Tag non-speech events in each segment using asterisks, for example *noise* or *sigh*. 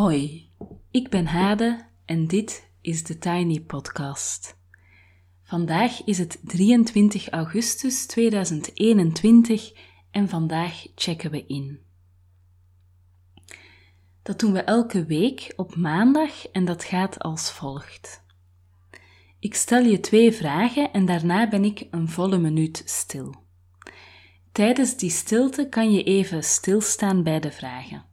Hoi, ik ben Hade en dit is de Tiny Podcast. Vandaag is het 23 augustus 2021 en vandaag checken we in. Dat doen we elke week op maandag en dat gaat als volgt. Ik stel je twee vragen en daarna ben ik een volle minuut stil. Tijdens die stilte kan je even stilstaan bij de vragen.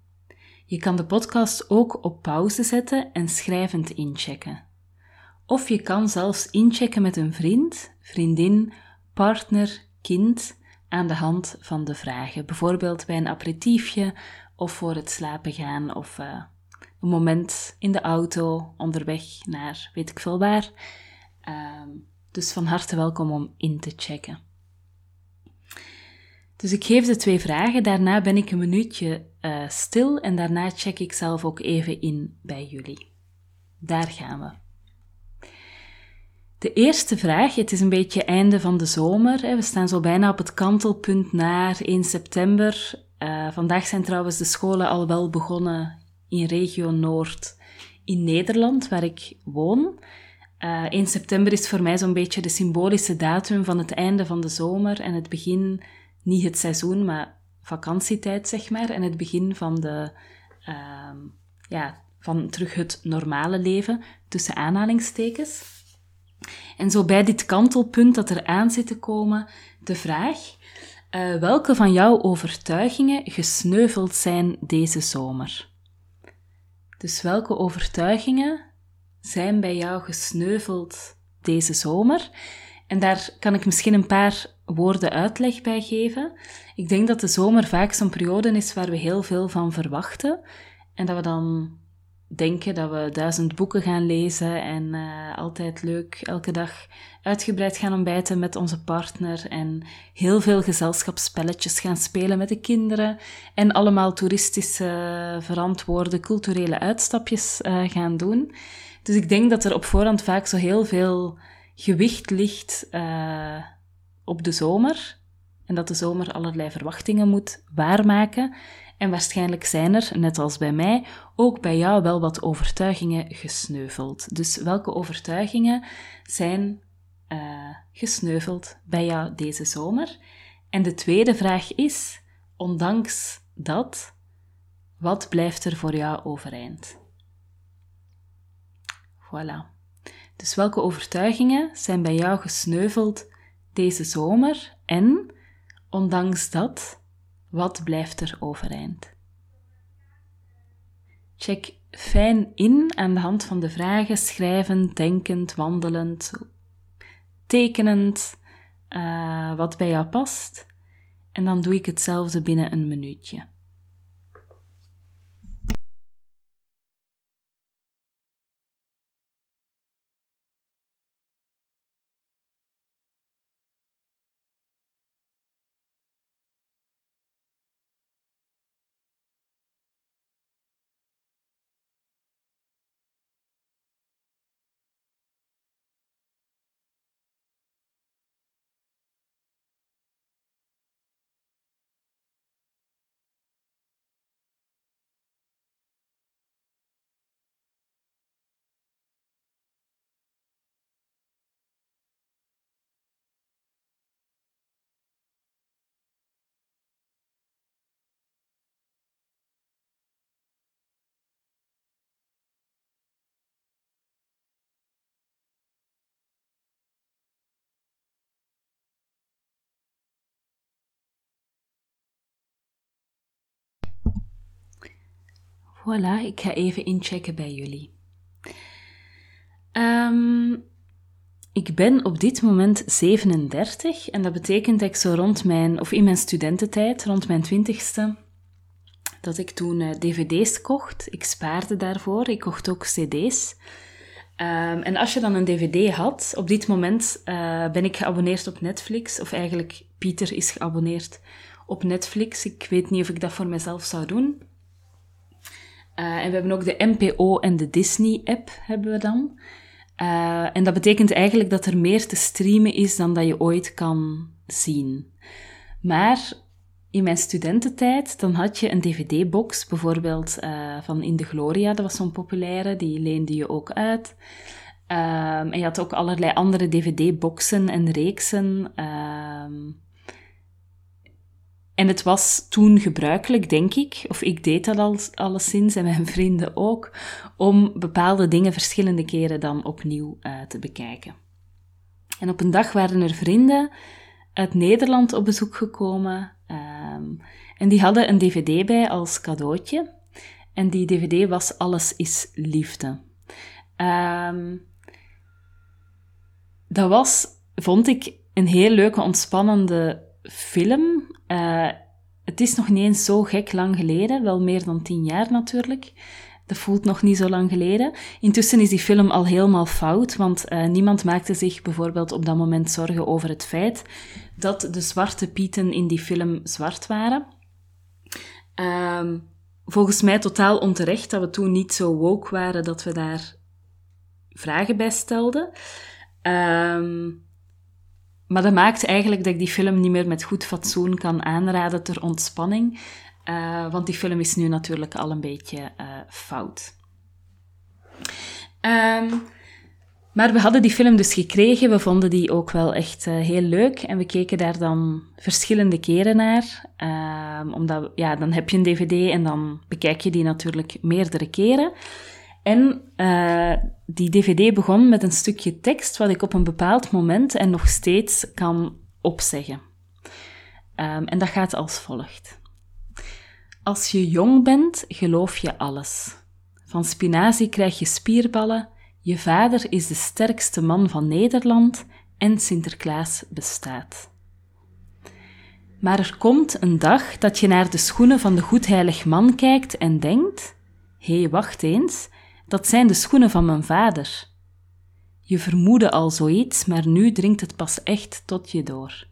Je kan de podcast ook op pauze zetten en schrijvend inchecken. Of je kan zelfs inchecken met een vriend, vriendin, partner, kind aan de hand van de vragen. Bijvoorbeeld bij een aperitiefje of voor het slapen gaan of uh, een moment in de auto onderweg naar weet ik veel waar. Uh, dus van harte welkom om in te checken. Dus ik geef de twee vragen, daarna ben ik een minuutje uh, stil en daarna check ik zelf ook even in bij jullie. Daar gaan we. De eerste vraag, het is een beetje einde van de zomer. Hè. We staan zo bijna op het kantelpunt naar 1 september. Uh, vandaag zijn trouwens de scholen al wel begonnen in regio Noord in Nederland, waar ik woon. Uh, eh, 1 september is voor mij zo'n beetje de symbolische datum van het einde van de zomer en het begin, niet het seizoen, maar vakantietijd, zeg maar, en het begin van de, uh, ja, van terug het normale leven, tussen aanhalingstekens. En zo bij dit kantelpunt dat er aan zit te komen, de vraag, uh, welke van jouw overtuigingen gesneuveld zijn deze zomer? Dus welke overtuigingen zijn bij jou gesneuveld deze zomer? En daar kan ik misschien een paar woorden uitleg bij geven. Ik denk dat de zomer vaak zo'n periode is waar we heel veel van verwachten. En dat we dan denken dat we duizend boeken gaan lezen en uh, altijd leuk elke dag uitgebreid gaan ontbijten met onze partner en heel veel gezelschapsspelletjes gaan spelen met de kinderen en allemaal toeristische verantwoorde culturele uitstapjes uh, gaan doen. Dus ik denk dat er op voorhand vaak zo heel veel gewicht ligt uh, op de zomer en dat de zomer allerlei verwachtingen moet waarmaken. En waarschijnlijk zijn er, net als bij mij, ook bij jou wel wat overtuigingen gesneuveld. Dus welke overtuigingen zijn uh, gesneuveld bij jou deze zomer? En de tweede vraag is, ondanks dat, wat blijft er voor jou overeind? Voilà. Dus welke overtuigingen zijn bij jou gesneuveld deze zomer en, ondanks dat, wat blijft er overeind? Check fijn in aan de hand van de vragen, schrijvend, denkend, wandelend, tekenend, uh, wat bij jou past. En dan doe ik hetzelfde binnen een minuutje. Voilà, ik ga even inchecken bij jullie. Um, ik ben op dit moment 37 en dat betekent dat ik zo rond mijn, of in mijn studententijd, rond mijn twintigste, dat ik toen uh, dvd's kocht. Ik spaarde daarvoor, ik kocht ook cd's. Um, en als je dan een dvd had, op dit moment uh, ben ik geabonneerd op Netflix, of eigenlijk Pieter is geabonneerd op Netflix. Ik weet niet of ik dat voor mezelf zou doen. Uh, en we hebben ook de NPO en de Disney-app hebben we dan. Uh, en dat betekent eigenlijk dat er meer te streamen is dan dat je ooit kan zien. Maar in mijn studententijd, dan had je een dvd-box, bijvoorbeeld uh, van In de Gloria, dat was zo'n populaire, die leende je ook uit. Um, en je had ook allerlei andere dvd-boxen en reeksen. Um, en het was toen gebruikelijk, denk ik, of ik deed dat al, alleszins en mijn vrienden ook, om bepaalde dingen verschillende keren dan opnieuw uh, te bekijken. En op een dag waren er vrienden uit Nederland op bezoek gekomen um, en die hadden een dvd bij als cadeautje. En die dvd was Alles is Liefde. Um, dat was, vond ik, een heel leuke, ontspannende film. Uh, het is nog niet eens zo gek lang geleden, wel meer dan tien jaar natuurlijk. Dat voelt nog niet zo lang geleden. Intussen is die film al helemaal fout, want uh, niemand maakte zich bijvoorbeeld op dat moment zorgen over het feit dat de zwarte pieten in die film zwart waren. Um, volgens mij totaal onterecht dat we toen niet zo woke waren dat we daar vragen bij stelden. Um, maar dat maakt eigenlijk dat ik die film niet meer met goed fatsoen kan aanraden ter ontspanning. Uh, want die film is nu natuurlijk al een beetje uh, fout. Um, maar we hadden die film dus gekregen. We vonden die ook wel echt uh, heel leuk. En we keken daar dan verschillende keren naar. Um, omdat, ja, dan heb je een dvd en dan bekijk je die natuurlijk meerdere keren. En uh, die dvd begon met een stukje tekst wat ik op een bepaald moment en nog steeds kan opzeggen. Um, en dat gaat als volgt. Als je jong bent, geloof je alles. Van spinazie krijg je spierballen, je vader is de sterkste man van Nederland en Sinterklaas bestaat. Maar er komt een dag dat je naar de schoenen van de goedheilig man kijkt en denkt: hé, hey, wacht eens, dat zijn de schoenen van mijn vader. Je vermoedde al zoiets, maar nu dringt het pas echt tot je door.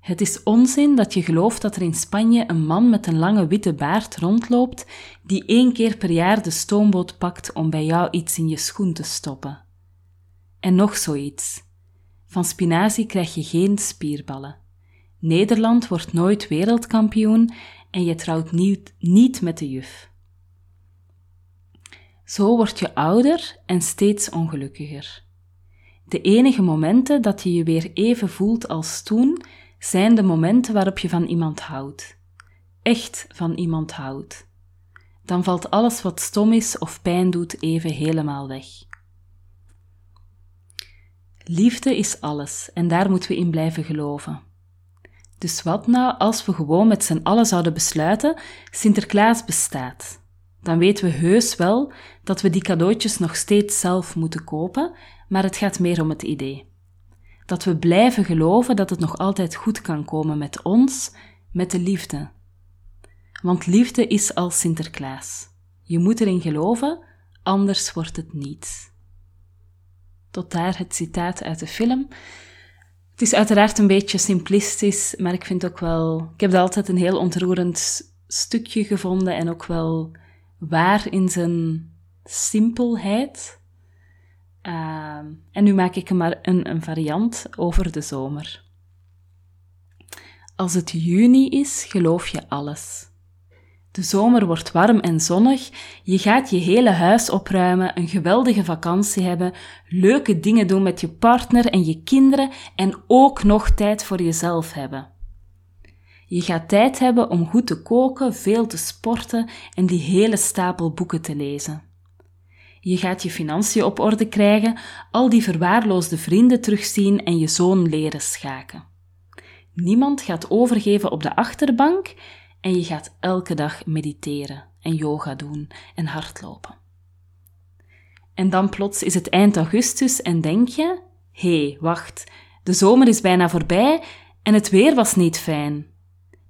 Het is onzin dat je gelooft dat er in Spanje een man met een lange witte baard rondloopt die één keer per jaar de stoomboot pakt om bij jou iets in je schoen te stoppen. En nog zoiets. Van spinazie krijg je geen spierballen. Nederland wordt nooit wereldkampioen en je trouwt niet, niet met de juf. Zo word je ouder en steeds ongelukkiger. De enige momenten dat je je weer even voelt als toen, zijn de momenten waarop je van iemand houdt. Echt van iemand houdt. Dan valt alles wat stom is of pijn doet even helemaal weg. Liefde is alles en daar moeten we in blijven geloven. Dus wat nou als we gewoon met z'n allen zouden besluiten: Sinterklaas bestaat? Dan weten we heus wel dat we die cadeautjes nog steeds zelf moeten kopen, maar het gaat meer om het idee. Dat we blijven geloven dat het nog altijd goed kan komen met ons, met de liefde. Want liefde is als Sinterklaas. Je moet erin geloven, anders wordt het niet. Tot daar het citaat uit de film. Het is uiteraard een beetje simplistisch, maar ik vind ook wel. Ik heb dat altijd een heel ontroerend stukje gevonden en ook wel waar in zijn simpelheid. Uh, en nu maak ik maar een, een variant over de zomer. Als het juni is, geloof je alles. De zomer wordt warm en zonnig, je gaat je hele huis opruimen, een geweldige vakantie hebben, leuke dingen doen met je partner en je kinderen en ook nog tijd voor jezelf hebben. Je gaat tijd hebben om goed te koken, veel te sporten en die hele stapel boeken te lezen. Je gaat je financiën op orde krijgen, al die verwaarloosde vrienden terugzien en je zoon leren schaken. Niemand gaat overgeven op de achterbank en je gaat elke dag mediteren en yoga doen en hardlopen. En dan plots is het eind augustus en denk je: hé, hey, wacht, de zomer is bijna voorbij en het weer was niet fijn.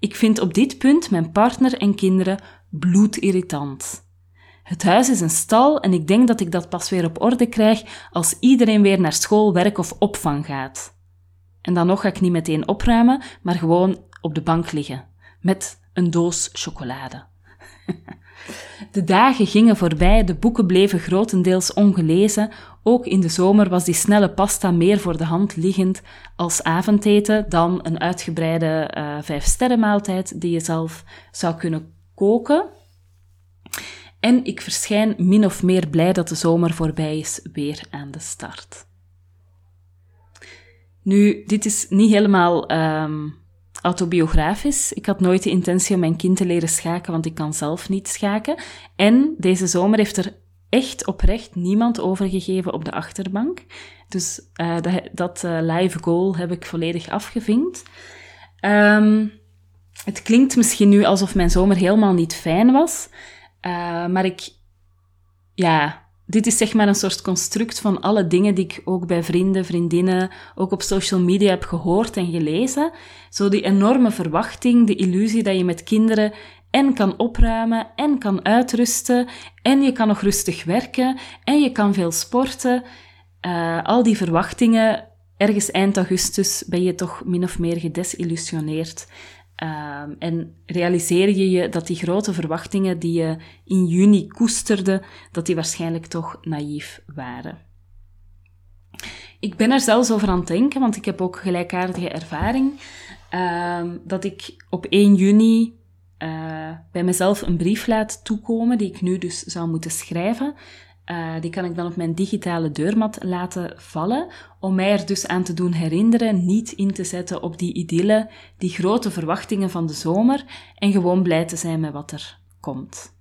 Ik vind op dit punt mijn partner en kinderen bloedirritant. Het huis is een stal en ik denk dat ik dat pas weer op orde krijg als iedereen weer naar school, werk of opvang gaat. En dan nog ga ik niet meteen opruimen, maar gewoon op de bank liggen met een doos chocolade. *laughs* De dagen gingen voorbij, de boeken bleven grotendeels ongelezen. Ook in de zomer was die snelle pasta meer voor de hand liggend als avondeten dan een uitgebreide uh, vijfsterrenmaaltijd die je zelf zou kunnen koken. En ik verschijn min of meer blij dat de zomer voorbij is, weer aan de start. Nu, dit is niet helemaal um, autobiografisch. Ik had nooit de intentie om mijn kind te leren schaken, want ik kan zelf niet schaken. En deze zomer heeft er echt oprecht niemand overgegeven op de achterbank. Dus uh, dat, dat uh, live goal heb ik volledig afgevinkt. Um, het klinkt misschien nu alsof mijn zomer helemaal niet fijn was, uh, maar ik, ja, dit is zeg maar een soort construct van alle dingen die ik ook bij vrienden, vriendinnen, ook op social media heb gehoord en gelezen. Zo die enorme verwachting, de illusie dat je met kinderen en kan opruimen en kan uitrusten en je kan nog rustig werken en je kan veel sporten. Uh, al die verwachtingen, ergens eind augustus ben je toch min of meer gedesillusioneerd. Um, en realiseer je je dat die grote verwachtingen die je in juni koesterde, dat die waarschijnlijk toch naïef waren. Ik ben er zelfs over aan het denken, want ik heb ook gelijkaardige ervaring, um, dat ik op 1 juni uh, bij mezelf een brief laat toekomen, die ik nu dus zou moeten schrijven, uh, die kan ik dan op mijn digitale deurmat laten vallen, om mij er dus aan te doen herinneren niet in te zetten op die idylle, die grote verwachtingen van de zomer en gewoon blij te zijn met wat er komt.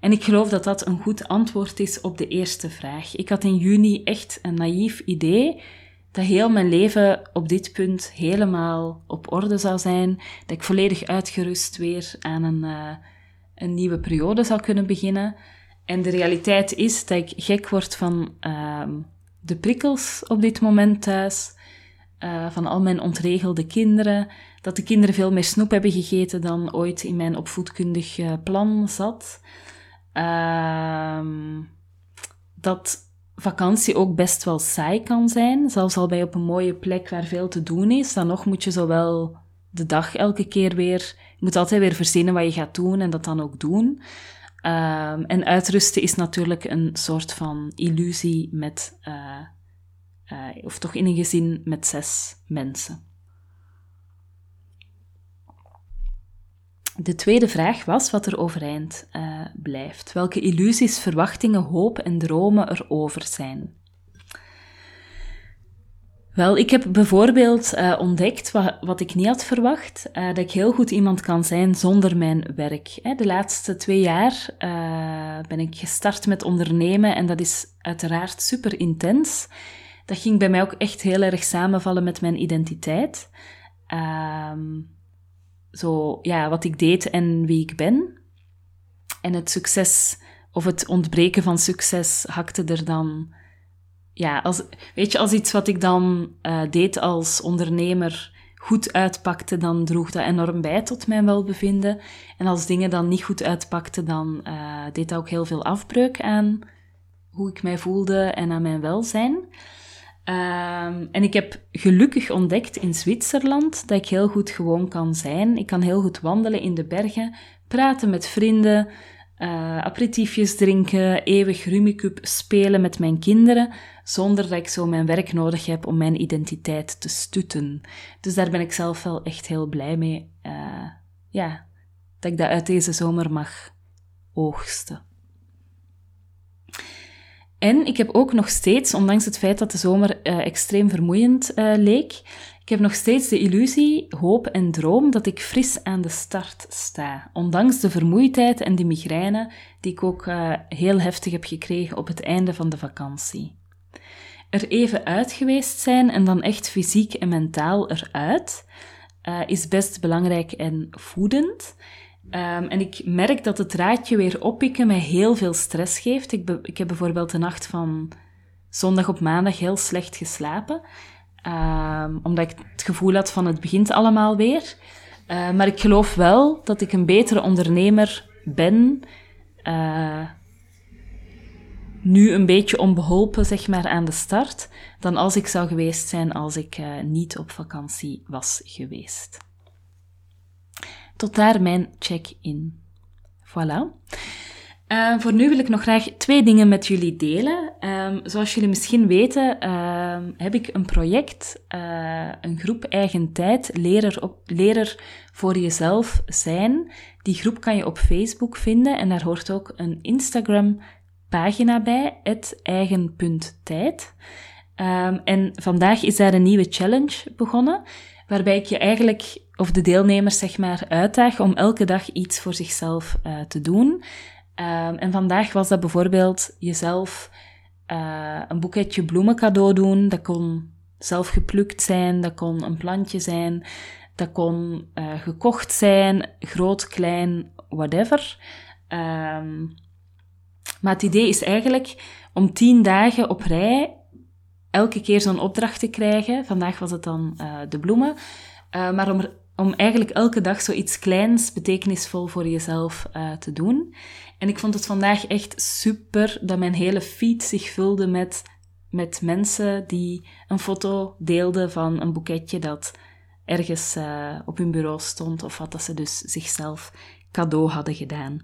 En ik geloof dat dat een goed antwoord is op de eerste vraag. Ik had in juni echt een naïef idee dat heel mijn leven op dit punt helemaal op orde zou zijn, dat ik volledig uitgerust weer aan een, uh, een nieuwe periode zou kunnen beginnen. En de realiteit is dat ik gek word van uh, de prikkels op dit moment thuis, uh, van al mijn ontregelde kinderen, dat de kinderen veel meer snoep hebben gegeten dan ooit in mijn opvoedkundig uh, plan zat. Ehm, dat vakantie ook best wel saai kan zijn, zelfs al bij op een mooie plek waar veel te doen is. Dan nog moet je zowel de dag elke keer weer, je moet altijd weer verzinnen wat je gaat doen en dat dan ook doen. Um, en uitrusten is natuurlijk een soort van illusie met, uh, uh, of toch in een gezin met zes mensen. De tweede vraag was wat er overeind uh, blijft. Welke illusies, verwachtingen, hoop en dromen er over zijn. Wel, ik heb bijvoorbeeld uh, ontdekt wat, wat, ik niet had verwacht, uh, dat ik heel goed iemand kan zijn zonder mijn werk. De laatste twee jaar ben ik gestart met ondernemen en dat is uiteraard super intens. Dat ging bij mij ook echt heel erg samenvallen met mijn identiteit. Ehm, zo, ja, wat ik deed en wie ik ben. En het succes of het ontbreken van succes hakte er dan ja, als, weet je, als iets wat ik dan uh, deed als ondernemer goed uitpakte, dan droeg dat enorm bij tot mijn welbevinden. En als dingen dan niet goed uitpakten, dan uh, deed dat ook heel veel afbreuk aan hoe ik mij voelde en aan mijn welzijn. Um, en ik heb gelukkig ontdekt in Zwitserland dat ik heel goed gewoon kan zijn. Ik kan heel goed wandelen in de bergen, praten met vrienden, uh, aperitiefjes drinken, eeuwig rummikub spelen met mijn kinderen, zonder dat ik zo mijn werk nodig heb om mijn identiteit te stutten. Dus daar ben ik zelf wel echt heel blij mee. Uh, ja, dat ik dat uit deze zomer mag oogsten. En ik heb ook nog steeds, ondanks het feit dat de zomer uh, extreem vermoeiend uh, leek, ik heb nog steeds de illusie, hoop en droom dat ik fris aan de start sta. Ondanks de vermoeidheid en de migraine die ik ook uh, heel heftig heb gekregen op het einde van de vakantie. Er even uit geweest zijn en dan echt fysiek en mentaal eruit is best belangrijk en voedend. Um, en ik merk dat het draadje weer oppikken mij heel veel stress geeft. Ik, ik heb bijvoorbeeld de nacht van zondag op maandag heel slecht geslapen. Um, omdat ik het gevoel had van het begint allemaal weer. Uh, maar ik geloof wel dat ik een betere ondernemer ben. Uh, nu een beetje onbeholpen, zeg maar, aan de start. Dan als ik zou geweest zijn als ik uh, niet op vakantie was geweest. Tot daar mijn check-in. Voilà. Uh, voor nu wil ik nog graag twee dingen met jullie delen. Um, zoals jullie misschien weten, uh, heb ik een project, uh, een groep eigen tijd, lerer, op, lerer voor jezelf zijn. Die groep kan je op Facebook vinden en daar hoort ook een Instagram pagina bij, eigen.tijd. Um, en vandaag is daar een nieuwe challenge begonnen, waarbij ik je eigenlijk, of de deelnemers zeg maar, uitdaag om elke dag iets voor zichzelf uh, te doen. Um, en vandaag was dat bijvoorbeeld jezelf uh, een boeketje bloemen cadeau doen. Dat kon zelf geplukt zijn, dat kon een plantje zijn, dat kon uh, gekocht zijn, groot, klein, whatever. Um, maar het idee is eigenlijk om tien dagen op rij elke keer zo'n opdracht te krijgen. Vandaag was het dan de bloemen. Maar om, om eigenlijk elke dag zoiets kleins, betekenisvol voor jezelf uh, te doen. En ik vond het vandaag echt super dat mijn hele feed zich vulde met, met mensen die een foto deelden van een boeketje dat ergens op hun bureau stond of wat dat ze dus zichzelf cadeau hadden gedaan.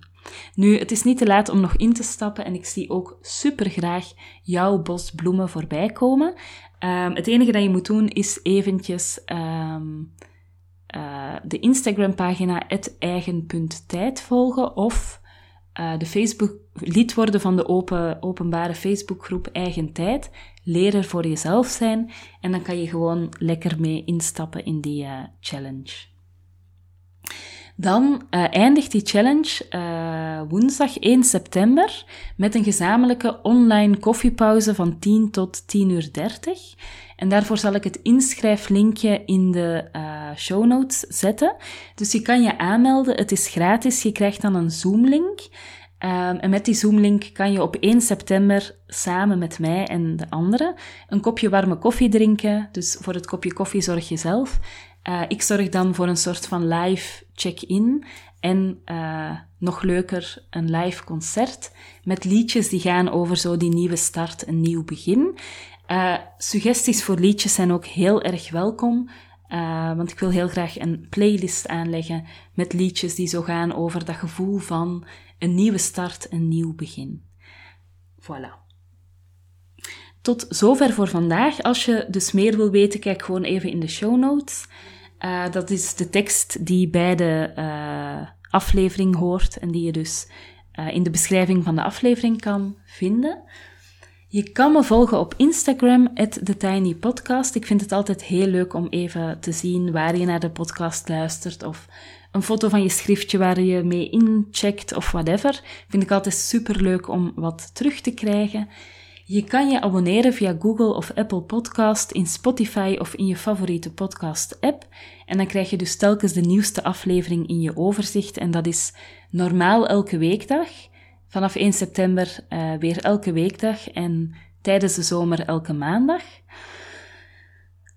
Nu, het is niet te laat om nog in te stappen en ik zie ook super graag jouw bos bloemen voorbij komen. Um, het enige dat je moet doen is eventjes um, uh, de Instagram-pagina eigen.tijd volgen of uh, de Facebook lid worden van de open, openbare Facebookgroep Eigen Tijd. Leren voor jezelf zijn en dan kan je gewoon lekker mee instappen in die uh, challenge. Dan eindigt die challenge woensdag 1 september met een gezamenlijke online koffiepauze van 10 tot 10 uur 30. En daarvoor zal ik het inschrijflinkje in de uh, show notes zetten. Dus je kan je aanmelden, het is gratis, je krijgt dan een Zoom-link. Um, en met die Zoom-link kan je op 1 september samen met mij en de anderen een kopje warme koffie drinken. Dus voor het kopje koffie zorg je zelf. Uh, ik zorg dan voor een soort van live check-in en uh, nog leuker een live concert met liedjes die gaan over zo die nieuwe start, een nieuw begin. Uh, suggesties voor liedjes zijn ook heel erg welkom, want ik wil heel graag een playlist aanleggen met liedjes die zo gaan over dat gevoel van een nieuwe start, een nieuw begin. Voilà. Tot zover voor vandaag. Als je dus meer wil weten, kijk gewoon even in de show notes. Uh, dat is de tekst die bij de uh, aflevering hoort en die je dus uh, in de beschrijving van de aflevering kan vinden. Je kan me volgen op Instagram, TheTinyPodcast. Ik vind het altijd heel leuk om even te zien waar je naar de podcast luistert of een foto van je schriftje waar je mee incheckt of whatever. Vind ik altijd super leuk om wat terug te krijgen. Je kan je abonneren via Google of Apple Podcast, in Spotify of in je favoriete podcast-app. En dan krijg je dus telkens de nieuwste aflevering in je overzicht. En dat is normaal elke weekdag. Vanaf 1 september uh, weer elke weekdag en tijdens de zomer elke maandag.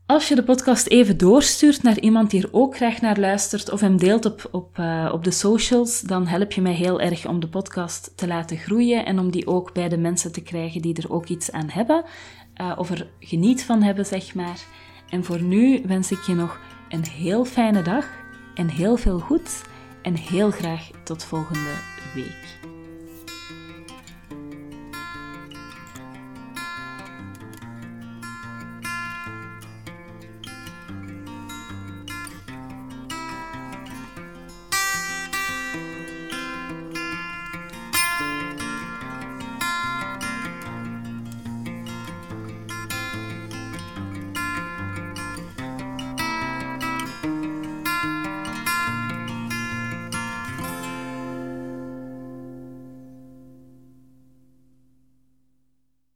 Als je de podcast even doorstuurt naar iemand die er ook graag naar luistert of hem deelt op, op, uh, op de socials, dan help je mij heel erg om de podcast te laten groeien en om die ook bij de mensen te krijgen die er ook iets aan hebben uh, of er geniet van hebben, zeg maar. En voor nu wens ik je nog een heel fijne dag en heel veel goed en heel graag tot volgende week.